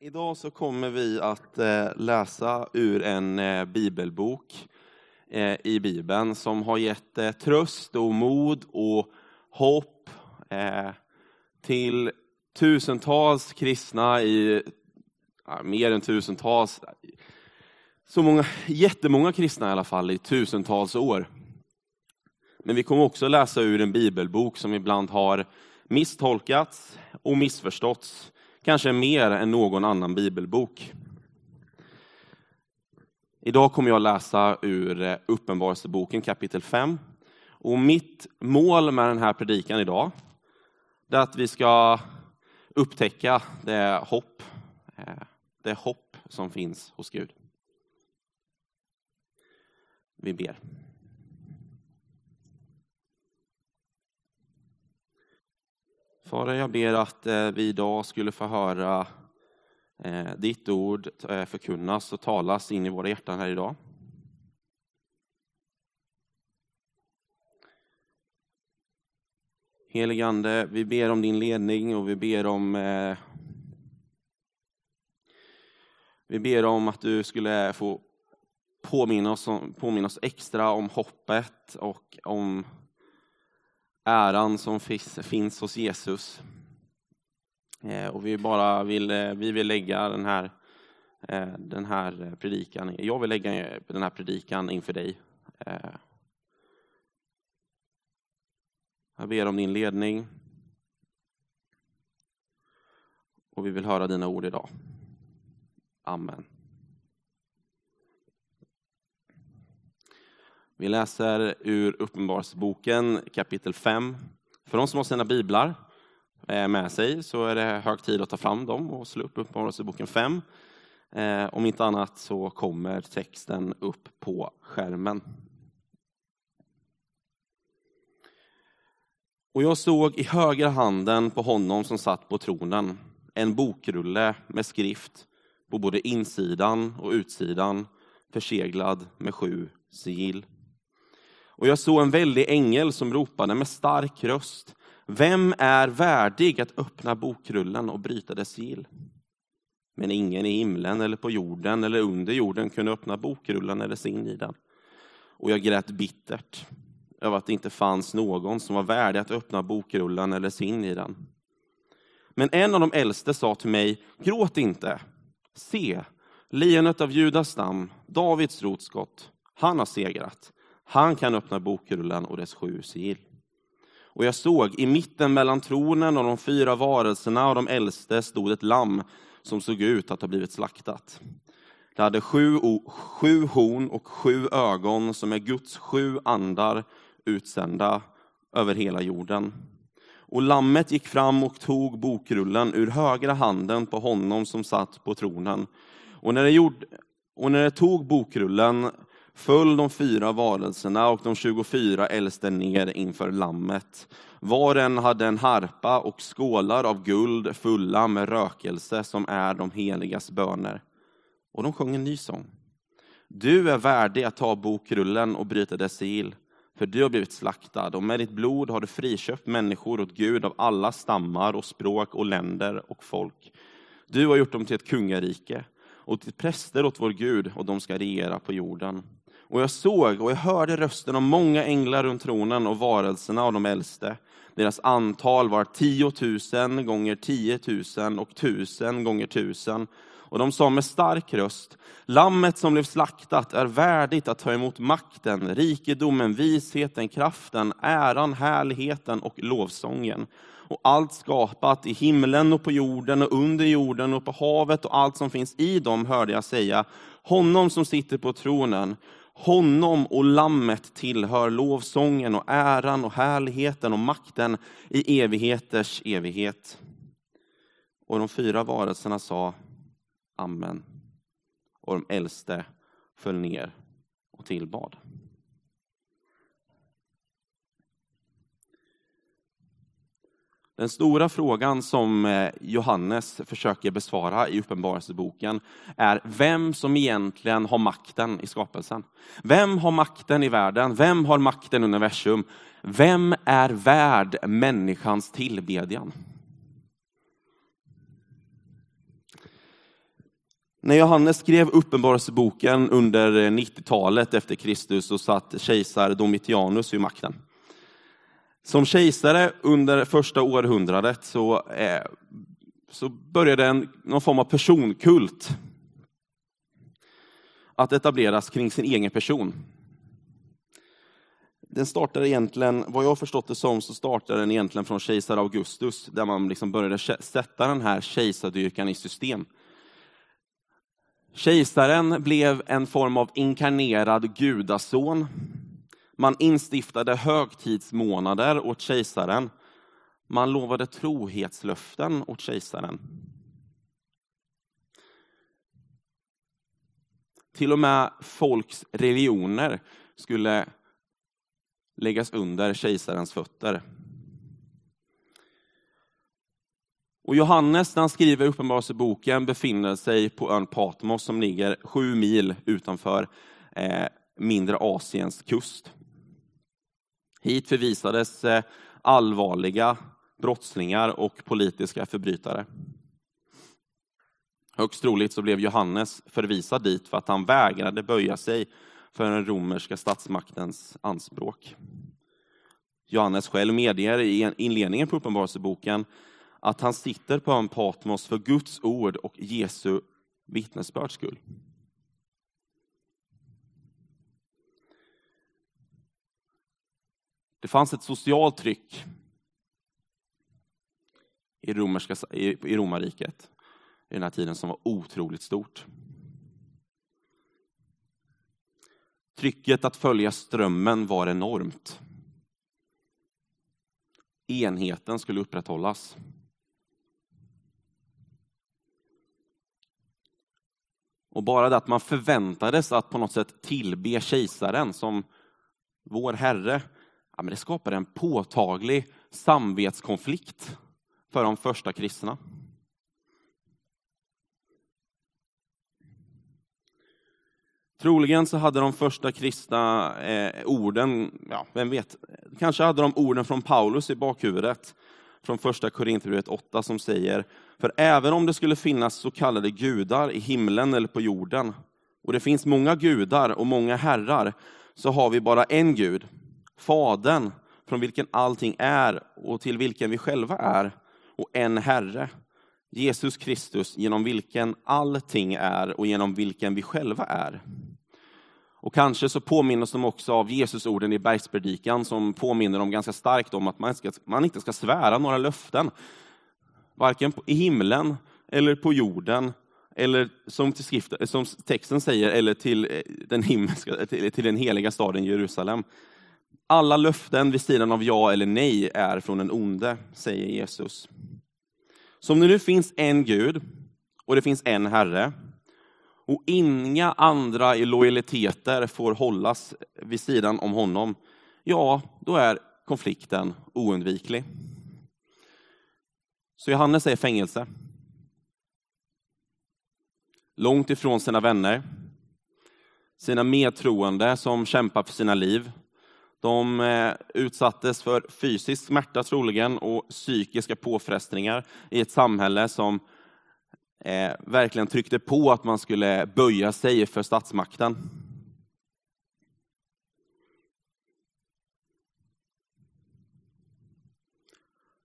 Idag så kommer vi att eh, läsa ur en eh, bibelbok eh, i Bibeln som har gett tröst och mod och hopp till tusentals kristna i, mer än tusentals, så många, jättemånga kristna i alla fall i tusentals år. Men vi kommer också läsa ur en bibelbok som ibland har misstolkats och missförståtts kanske mer än någon annan bibelbok. Idag kommer jag läsa ur eh, Uppenbarelseboken kapitel 5. Och mitt mål med den här predikan idag är att vi ska upptäcka det hopp, eh, det hopp som finns hos Gud. Vi ber. Fader, jag ber att eh, vi idag skulle få höra eh, ditt ord eh, förkunnas och talas in i våra hjärtan här idag. Heligande, vi ber om din ledning och vi ber om vi ber om att du skulle få påminna oss, påminna oss extra om hoppet och om äran som finns hos Jesus. Eh, och vi bara vill, eh, vi vill lägga den här, eh, den här predikan, jag vill lägga den här predikan inför dig. Jag ber om din ledning. Och vi vill höra dina ord idag. Amen. Vi läser ur Uppenbarelseboken kapitel 5. För de som har sina biblar eh, med sig så är det hög tid att ta fram dem och slå upp Uppenbarelseboken 5. Eh, om inte annat så kommer texten upp på skärmen. Och jag såg i högra handen på honom som satt på tronen en bokrulle med skrift på både insidan och utsidan förseglad med sju sigill. Och jag såg en väldig ängel som ropade med stark röst. Vem är värdig att öppna bokrullen och bryta dess sigill? Men ingen i himlen eller på jorden eller under jorden kunde öppna bokrullen eller sin i den. Och jag grät bittert över att det inte fanns någon som var värdig att öppna bokrullen eller sin i den. Men en av de äldste sa till mig, gråt inte. Se, lejonet av Judas stam, Davids rotskott, han har segrat. Han kan öppna bokrullen och dess sju sigill. Och jag såg i mitten mellan tronen och de fyra varelserna och de äldste stod ett lamm som såg ut att ha blivit slaktat. Det hade sju, sju horn och sju ögon som är Guds sju andar utsända över hela jorden. Och lammet gick fram och tog bokrullen ur högra handen på honom som satt på tronen. Och när det, gjorde, och när det tog bokrullen föll de fyra varelserna och de 24 äldste ner inför lammet. Var och en hade en harpa och skålar av guld fulla med rökelse som är de heligas böner. Och de sjöng en ny sång. Du är värdig att ta bokrullen och bryta dess sigill, för du har blivit slaktad och med ditt blod har du friköpt människor åt Gud av alla stammar och språk och länder och folk. Du har gjort dem till ett kungarike och till präster åt vår Gud och de ska regera på jorden. Och jag såg och jag hörde rösten av många änglar runt tronen och varelserna av de äldste. Deras antal var tiotusen gånger tiotusen och tusen gånger tusen. Och de sa med stark röst, Lammet som blev slaktat är värdigt att ta emot makten, rikedomen, visheten, kraften, äran, härligheten och lovsången. Och allt skapat i himlen och på jorden och under jorden och på havet och allt som finns i dem hörde jag säga, honom som sitter på tronen honom och lammet tillhör lovsången och äran och härligheten och makten i evigheters evighet. Och de fyra varelserna sa Amen. Och de äldste föll ner och tillbad. Den stora frågan som eh, Johannes försöker besvara i Uppenbarelseboken är vem som egentligen har makten i skapelsen. Vem har makten i världen? Vem har makten i universum? Vem är värd människans tillbedjan? När Johannes skrev Uppenbarelseboken under eh, 90-talet efter Kristus så satt kejsar Domitianus vid makten. Som kejsare under första århundradet så, eh, så började en, någon form av personkult att etableras kring sin egen person. Den startade egentligen, vad jag har förstått det som, så startade den egentligen från kejsar Augustus, där man liksom började sätta den här kejsardyrkan i system. Kejsaren blev en form av inkarnerad gudason. Man instiftade högtidsmånader åt kejsaren. Man lovade trohetslöften åt kejsaren. Till och med folks religioner skulle läggas under kejsarens fötter. Och Johannes, när han skriver Uppenbarelseboken, befinner sig på ön Patmos som ligger sju mil utanför eh, mindre Asiens kust. Hit förvisades eh, allvarliga brottslingar och politiska förbrytare. Högst troligt så blev Johannes förvisad dit för att han vägrade böja sig för den romerska statsmaktens anspråk. Johannes själv medger i inledningen på Uppenbarelseboken att han sitter på ön Patmos för Guds ord och Jesu vittnesbörds skull. Det fanns ett socialt tryck i, romerska, i romarriket i den här tiden som var otroligt stort. Trycket att följa strömmen var enormt. Enheten skulle upprätthållas. Och bara det att man förväntades att på något sätt tillbe kejsaren som vår Herre, ja, men det skapade en påtaglig samvetskonflikt för de första kristna. Troligen så hade de första kristna eh, orden, ja, vem vet, kanske hade de orden från Paulus i bakhuvudet, från första Korinthierbrevet 8 som säger, för även om det skulle finnas så kallade gudar i himlen eller på jorden, och det finns många gudar och många herrar, så har vi bara en Gud, Fadern, från vilken allting är och till vilken vi själva är, och en Herre, Jesus Kristus, genom vilken allting är och genom vilken vi själva är. Och kanske så påminner de också av Jesusorden i bergspredikan som påminner dem ganska starkt om att man, ska, man inte ska svära några löften. Varken i himlen eller på jorden, eller som, till skrift, som texten säger, eller till eh, den, himmelska, till, till den heliga staden Jerusalem. Alla löften vid sidan av ja eller nej är från den onde, säger Jesus. Så om det nu finns en Gud och det finns en Herre, och inga andra lojaliteter får hållas vid sidan om honom, ja, då är konflikten oundviklig. Så Johannes är i fängelse. Långt ifrån sina vänner, sina medtroende som kämpar för sina liv. De eh, utsattes för fysisk smärta troligen och psykiska påfrestningar i ett samhälle som eh, verkligen tryckte på att man skulle böja sig för statsmakten.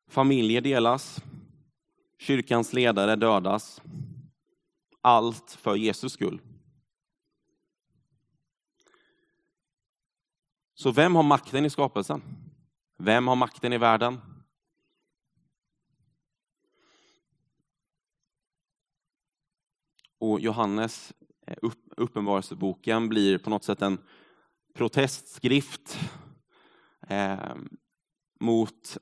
Familjer delas, kyrkans ledare dödas. Allt för Jesus skull. Så vem har makten i skapelsen? Vem har makten i världen? Och Johannes eh, uppenbarelseboken blir på något sätt en protestskrift eh, mot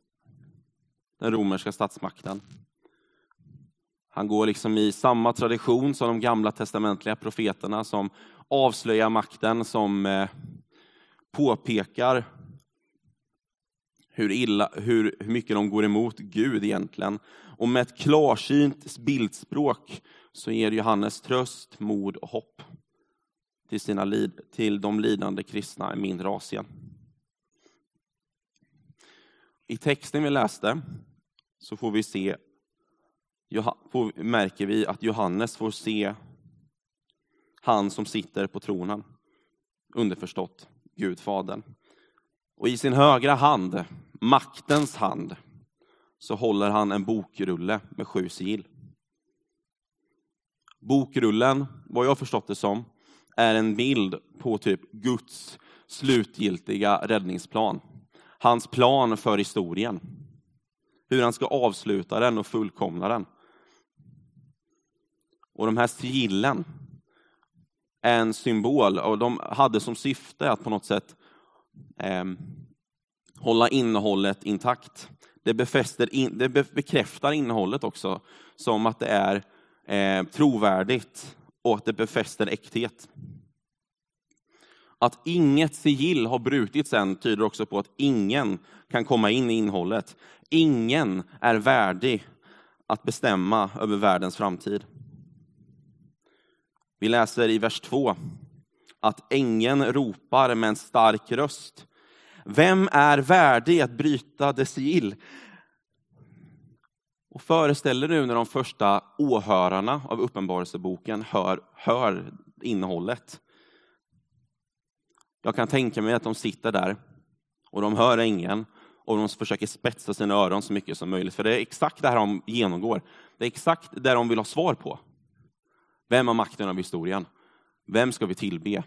den romerska statsmakten. Han går liksom i samma tradition som de gamla testamentliga profeterna som avslöjar makten, som eh, påpekar hur, illa, hur, hur mycket de går emot Gud egentligen. Och med ett klarsynt bildspråk så ger Johannes tröst, mod och hopp till, sina, till de lidande kristna i mindre Asien. I texten vi läste så får vi se, märker vi att Johannes får se han som sitter på tronen. Underförstått, Gud Fadern. Och i sin högra hand, maktens hand, så håller han en bokrulle med sju sigill. Bokrullen, vad jag förstått det som, är en bild på typ Guds slutgiltiga räddningsplan. Hans plan för historien. Hur han ska avsluta den och fullkomna den. Och de här sigillen en symbol och de hade som syfte att på något sätt eh, hålla innehållet intakt. Det, befäster in, det bekräftar innehållet också, som att det är eh, trovärdigt och att det befäster äkthet. Att inget sigill har brutits än tyder också på att ingen kan komma in i innehållet. Ingen är värdig att bestämma över världens framtid. Vi läser i vers 2 att ängeln ropar med en stark röst. Vem är värdig att bryta dess sigill? Och föreställer nu när de första åhörarna av Uppenbarelseboken hör, hör innehållet. Jag kan tänka mig att de sitter där och de hör ängeln och de försöker spetsa sina öron så mycket som möjligt. För det är exakt det här de genomgår. Det är exakt det de vill ha svar på. Vem har makten över historien? Vem ska vi tillbe?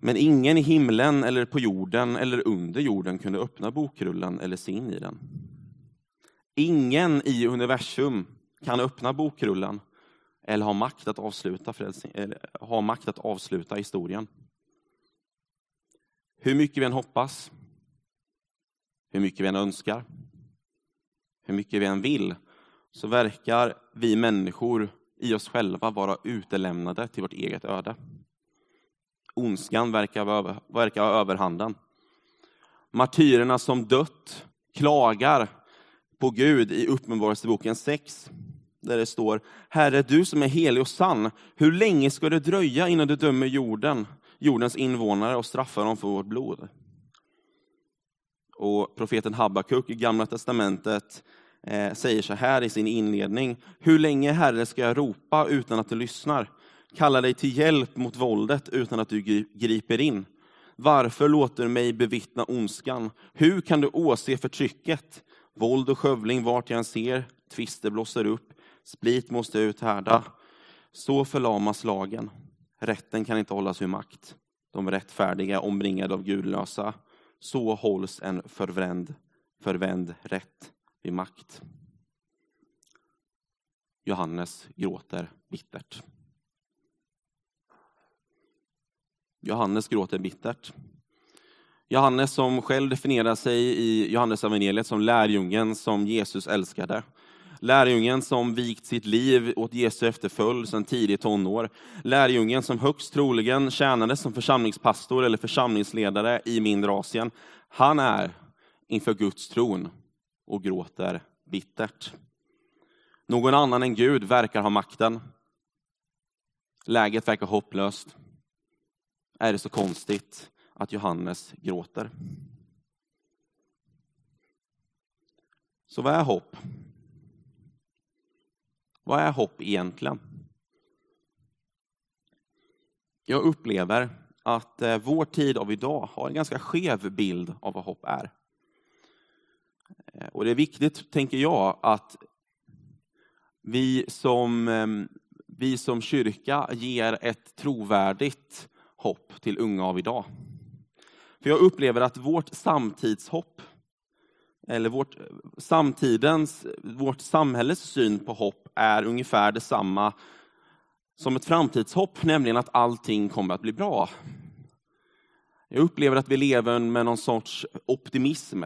Men ingen i himlen eller på jorden eller under jorden kunde öppna bokrullen eller se in i den. Ingen i universum kan öppna bokrullen eller ha makt att avsluta, eller ha makt att avsluta historien. Hur mycket vi än hoppas, hur mycket vi än önskar, hur mycket vi än vill, så verkar vi människor i oss själva vara utelämnade till vårt eget öde. Ondskan verkar, verkar ha överhanden. Martyrerna som dött klagar på Gud i Uppenbarelseboken 6, där det står Herre, du som är helig och sann, hur länge ska det dröja innan du dömer jorden, jordens invånare och straffar dem för vårt blod? Och profeten Habakuk i Gamla Testamentet eh, säger så här i sin inledning. Hur länge, Herre, ska jag ropa utan att du lyssnar? Kalla dig till hjälp mot våldet utan att du griper in. Varför låter du mig bevittna ondskan? Hur kan du åse förtrycket? Våld och skövling vart jag än ser, tvister blossar upp, split måste jag uthärda. Så förlamas lagen. Rätten kan inte hållas ur makt. De rättfärdiga omringade av gudlösa. Så hålls en förvänd, förvänd rätt vid makt. Johannes gråter bittert. Johannes gråter bittert. Johannes som själv definierar sig i Johannes evangeliet som lärjungen som Jesus älskade. Lärjungen som vikt sitt liv åt Jesu efterföljd sedan tidigt tonår. Lärjungen som högst troligen tjänade som församlingspastor eller församlingsledare i mindre Asien. Han är inför Guds tron och gråter bittert. Någon annan än Gud verkar ha makten. Läget verkar hopplöst. Är det så konstigt att Johannes gråter? Så vad är hopp? Vad är hopp egentligen? Jag upplever att eh, vår tid av idag har en ganska skev bild av vad hopp är. Eh, och det är viktigt, tänker jag, att vi som, ehm, vi som kyrka ger ett trovärdigt hopp till unga av idag. För jag upplever att vårt samtidshopp, eller vårt, samtidens, vårt samhälles syn på hopp är ungefär detsamma som ett framtidshopp, nämligen att allting kommer att bli bra. Jag upplever att vi lever med någon sorts optimism.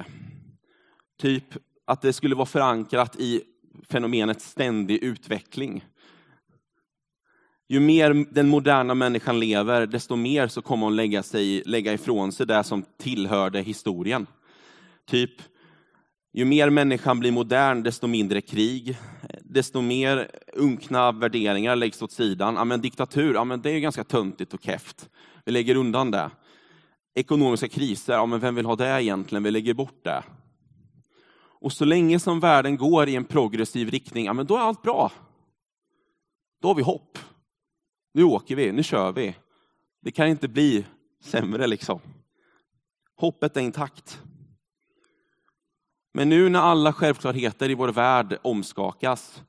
Typ att det skulle vara förankrat i fenomenet ständig utveckling. Ju mer den moderna människan lever, desto mer så kommer hon lägga, sig, lägga ifrån sig det som tillhörde historien. Typ, ju mer människan blir modern, desto mindre krig, desto mer unkna värderingar läggs åt sidan. Ja, men diktatur, ja, men det är ganska töntigt och keft. Vi lägger undan det. Ekonomiska kriser, ja, men vem vill ha det egentligen? Vi lägger bort det. Och så länge som världen går i en progressiv riktning, ja men då är allt bra. Då har vi hopp. Nu åker vi, nu kör vi. Det kan inte bli sämre liksom. Hoppet är intakt. Men nu när alla självklarheter i vår värld omskakas,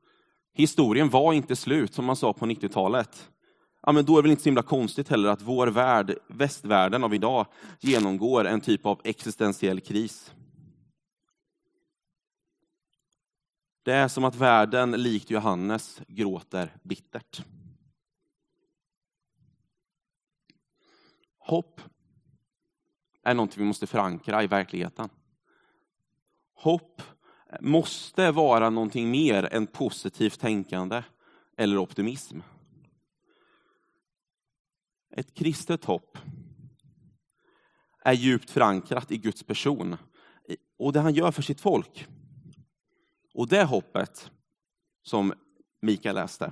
historien var inte slut som man sa på 90-talet. Ja, men då är det väl inte så himla konstigt heller att vår värld, västvärlden av idag, genomgår en typ av existentiell kris. Det är som att världen, likt Johannes, gråter bittert. Hopp är något vi måste förankra i verkligheten. Hopp måste vara någonting mer än positivt tänkande eller optimism. Ett kristet hopp är djupt förankrat i Guds person och det han gör för sitt folk. Och det hoppet som Mikael läste,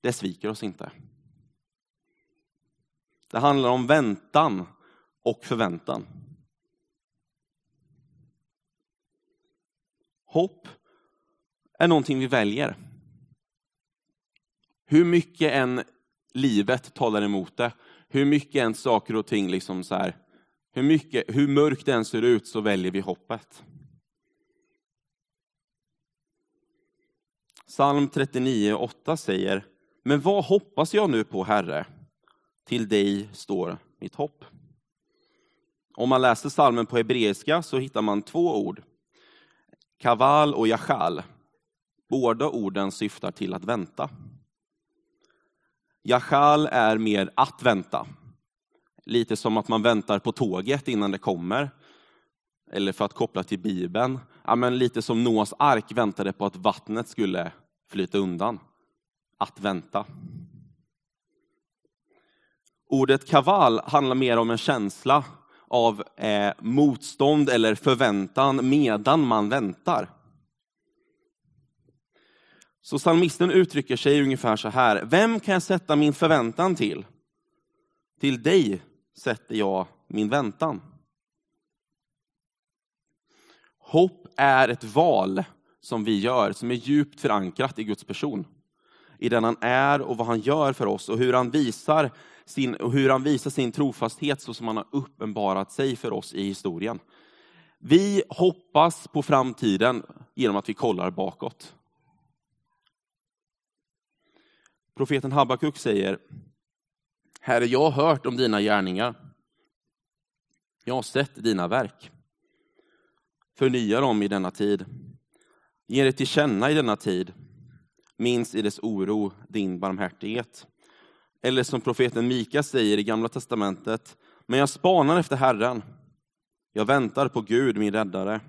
det sviker oss inte. Det handlar om väntan och förväntan. Hopp är någonting vi väljer. Hur mycket än livet talar emot det, hur mycket än saker och ting, liksom så här, hur, mycket, hur mörkt det än ser ut, så väljer vi hoppet. Psalm 39.8 säger, men vad hoppas jag nu på, Herre? Till dig står mitt hopp. Om man läser salmen på hebreiska så hittar man två ord. Kaval och jachal Båda orden syftar till att vänta. Jachal är mer att vänta. Lite som att man väntar på tåget innan det kommer. Eller för att koppla till Bibeln, ja, men lite som Noas ark väntade på att vattnet skulle flyta undan. Att vänta. Ordet kaval handlar mer om en känsla av eh, motstånd eller förväntan medan man väntar. Så psalmisten uttrycker sig ungefär så här. Vem kan jag sätta min förväntan till? Till dig sätter jag min väntan. Hopp är ett val som vi gör, som är djupt förankrat i Guds person. I den han är och vad han gör för oss och hur han visar sin, och hur han visar sin trofasthet så som han har uppenbarat sig för oss i historien. Vi hoppas på framtiden genom att vi kollar bakåt. Profeten Habakuk säger, Herre, jag har hört om dina gärningar. Jag har sett dina verk. Förnya dem i denna tid. Ge det till känna i denna tid. Minns i dess oro din barmhärtighet. Eller som profeten Mika säger i Gamla Testamentet, men jag spanar efter Herren. Jag väntar på Gud, min räddare.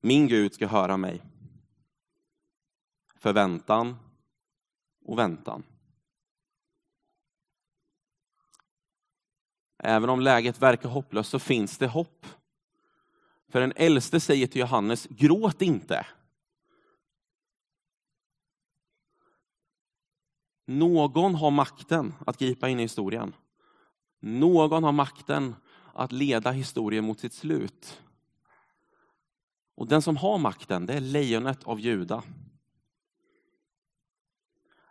Min Gud ska höra mig. Förväntan och väntan. Även om läget verkar hopplöst så finns det hopp. För den äldste säger till Johannes, gråt inte. Någon har makten att gripa in i historien. Någon har makten att leda historien mot sitt slut. Och den som har makten, det är lejonet av Juda.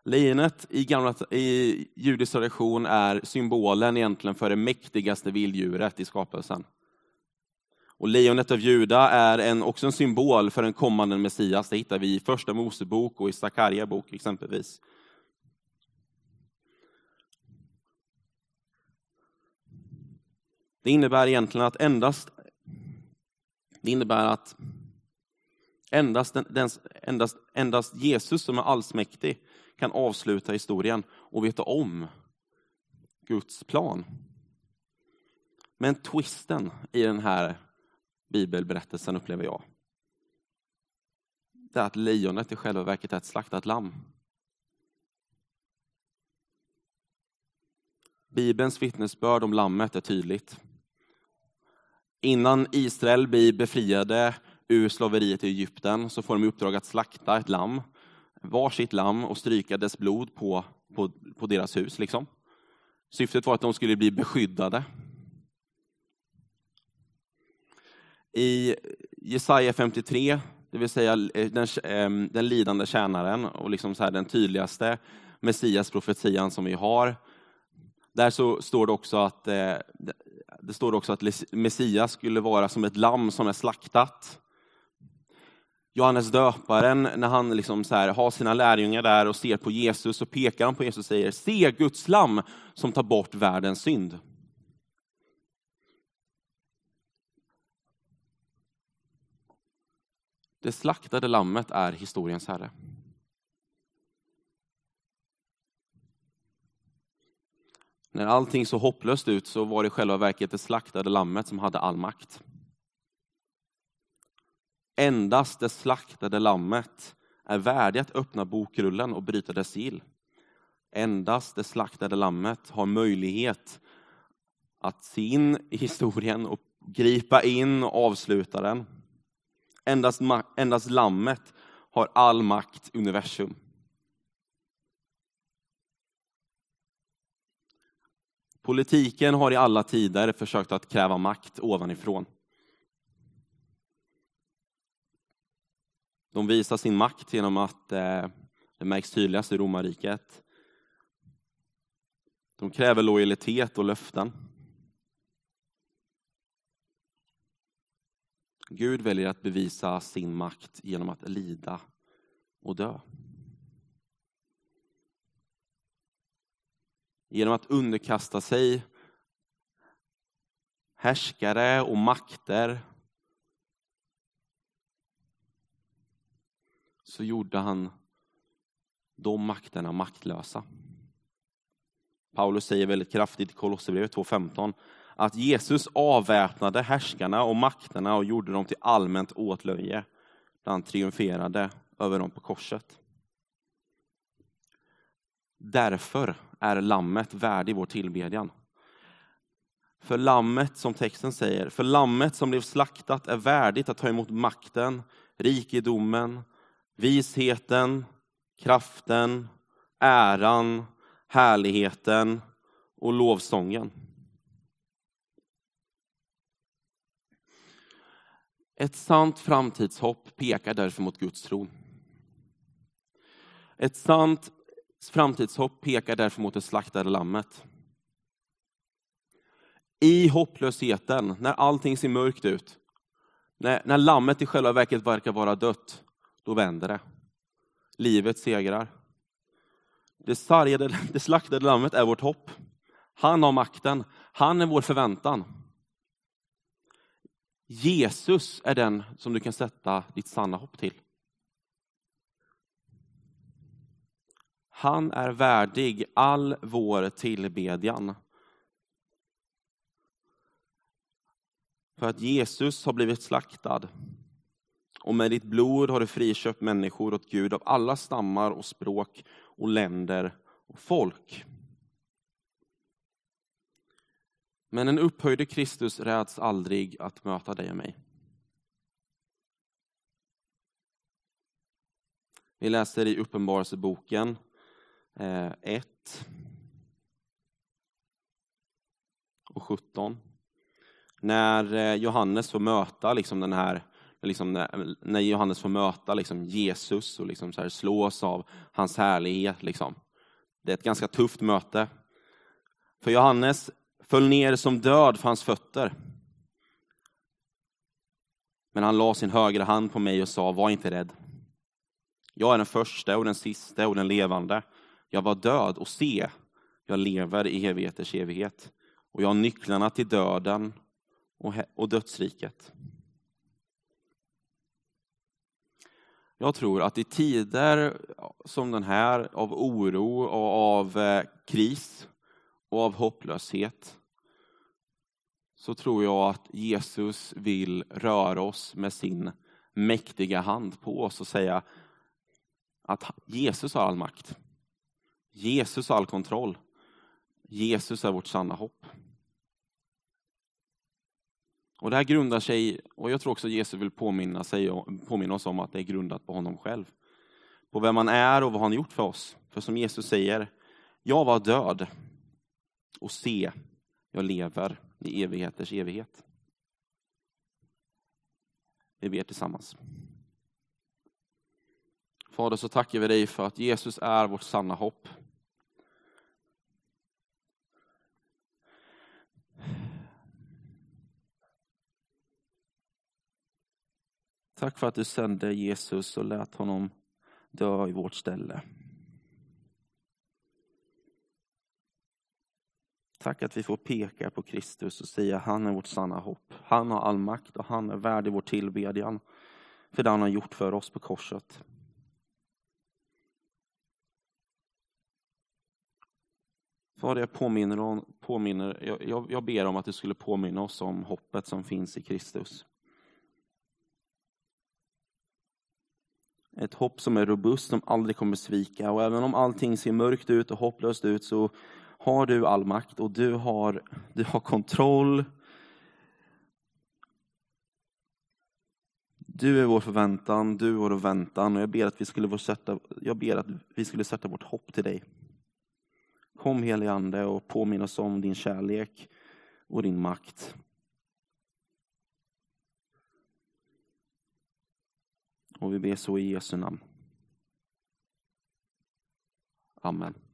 Lejonet i, gamla, i judisk tradition är symbolen egentligen för det mäktigaste vilddjuret i skapelsen. Och lejonet av Juda är en, också en symbol för en kommande Messias. Det hittar vi i Första Mosebok och i Sakarja bok exempelvis. Det innebär egentligen att endast, det innebär att endast, den, endast, endast Jesus som är allsmäktig kan avsluta historien och veta om Guds plan. Men twisten i den här bibelberättelsen upplever jag, det är att lejonet i själva verket är ett slaktat lamm. Bibelns vittnesbörd om lammet är tydligt. Innan Israel blir befriade ur slaveriet i Egypten så får de i uppdrag att slakta ett lamm, varsitt lamm och stryka dess blod på, på, på deras hus. Liksom. Syftet var att de skulle bli beskyddade. I Jesaja 53, det vill säga eh, den, ehm, den lidande tjänaren och liksom så här den tydligaste Messias profetian som vi har. Där så står det också att, eh, det står också att Messias skulle vara som ett lamm som är slaktat. Johannes döparen, när han liksom så här, har sina lärjungar där och ser på Jesus, så pekar han på Jesus och säger, se Guds lamm som tar bort världens synd. Det slaktade lammet är historiens herre. När allting så hopplöst ut så var det i själva verket det slaktade lammet som hade all makt. Endast det slaktade lammet är värdig att öppna bokrullen och bryta dess sigill. Endast det slaktade lammet har möjlighet att se in i historien och gripa in och avsluta den. Endast, endast lammet har all makt i universum. Politiken har i alla tider försökt att kräva makt ovanifrån. De visar sin makt genom att eh, det märks tydligast i romarriket. De kräver lojalitet och löften. Gud väljer att bevisa sin makt genom att lida och dö. Genom att underkasta sig härskare och makter så gjorde han de makterna maktlösa. Paulus säger väldigt kraftigt i Kolosserbrevet 2.15 att Jesus avväpnade härskarna och makterna och gjorde dem till allmänt åtlöje när han triumferade över dem på korset. Därför är lammet värdig vår tillbedjan. För lammet, som texten säger, för lammet som blev slaktat är värdigt att ta emot makten, rikedomen, visheten, kraften, äran, härligheten och lovsången. Ett sant framtidshopp pekar därför mot Guds tron. Ett sant framtidshopp pekar därför mot det slaktade lammet. I hopplösheten, när allting ser mörkt ut, när, när lammet i själva verket verkar vara dött, då vänder det. Livet segrar. Det, sargade, det slaktade lammet är vårt hopp. Han har makten. Han är vår förväntan. Jesus är den som du kan sätta ditt sanna hopp till. Han är värdig all vår tillbedjan. För att Jesus har blivit slaktad och med ditt blod har du friköpt människor åt Gud av alla stammar och språk och länder och folk. Men en upphöjde Kristus räds aldrig att möta dig och mig. Vi läser i Uppenbarelseboken Eh, 1 och 17. När eh, Johannes får möta liksom den här liksom när, när Johannes får möta liksom Jesus och liksom så här slås av hans härlighet. Liksom. Det är ett ganska tufft möte. För Johannes föll ner som död för hans fötter. Men han la sin högra hand på mig och sa, var inte rädd. Jag är den första och den sista och den levande. Jag var död och se, jag lever i evigheters evighet. Och jag har nycklarna till döden och, och dödsriket. Jag tror att i tider som den här av oro och av eh, kris och av hopplöshet så tror jag att Jesus vill röra oss med sin mäktiga hand på oss och säga att Jesus har all makt. Jesus har all kontroll. Jesus är vårt sanna hopp. Och Det här grundar sig, och jag tror också Jesus vill påminna, sig, påminna oss om att det är grundat på honom själv. På vem han är och vad han gjort för oss. För som Jesus säger, jag var död och se, jag lever i evigheters evighet. Vi ber tillsammans. Fader, så tackar vi dig för att Jesus är vårt sanna hopp. Tack för att du sände Jesus och lät honom dö i vårt ställe. Tack att vi får peka på Kristus och säga han är vårt sanna hopp. Han har all makt och han är värdig vår tillbedjan för det han har gjort för oss på korset. Fader, jag påminner, om, påminner jag, jag ber om att du skulle påminna oss om hoppet som finns i Kristus. Ett hopp som är robust, som aldrig kommer svika. Och även om allting ser mörkt ut och hopplöst ut så har du all makt och du har, du har kontroll. Du är vår förväntan, du är vår väntan och jag ber att vi skulle, sätta, jag ber att vi skulle sätta vårt hopp till dig. Kom helige Ande och påminn oss om din kärlek och din makt. Och vi ber så i Jesu namn. Amen.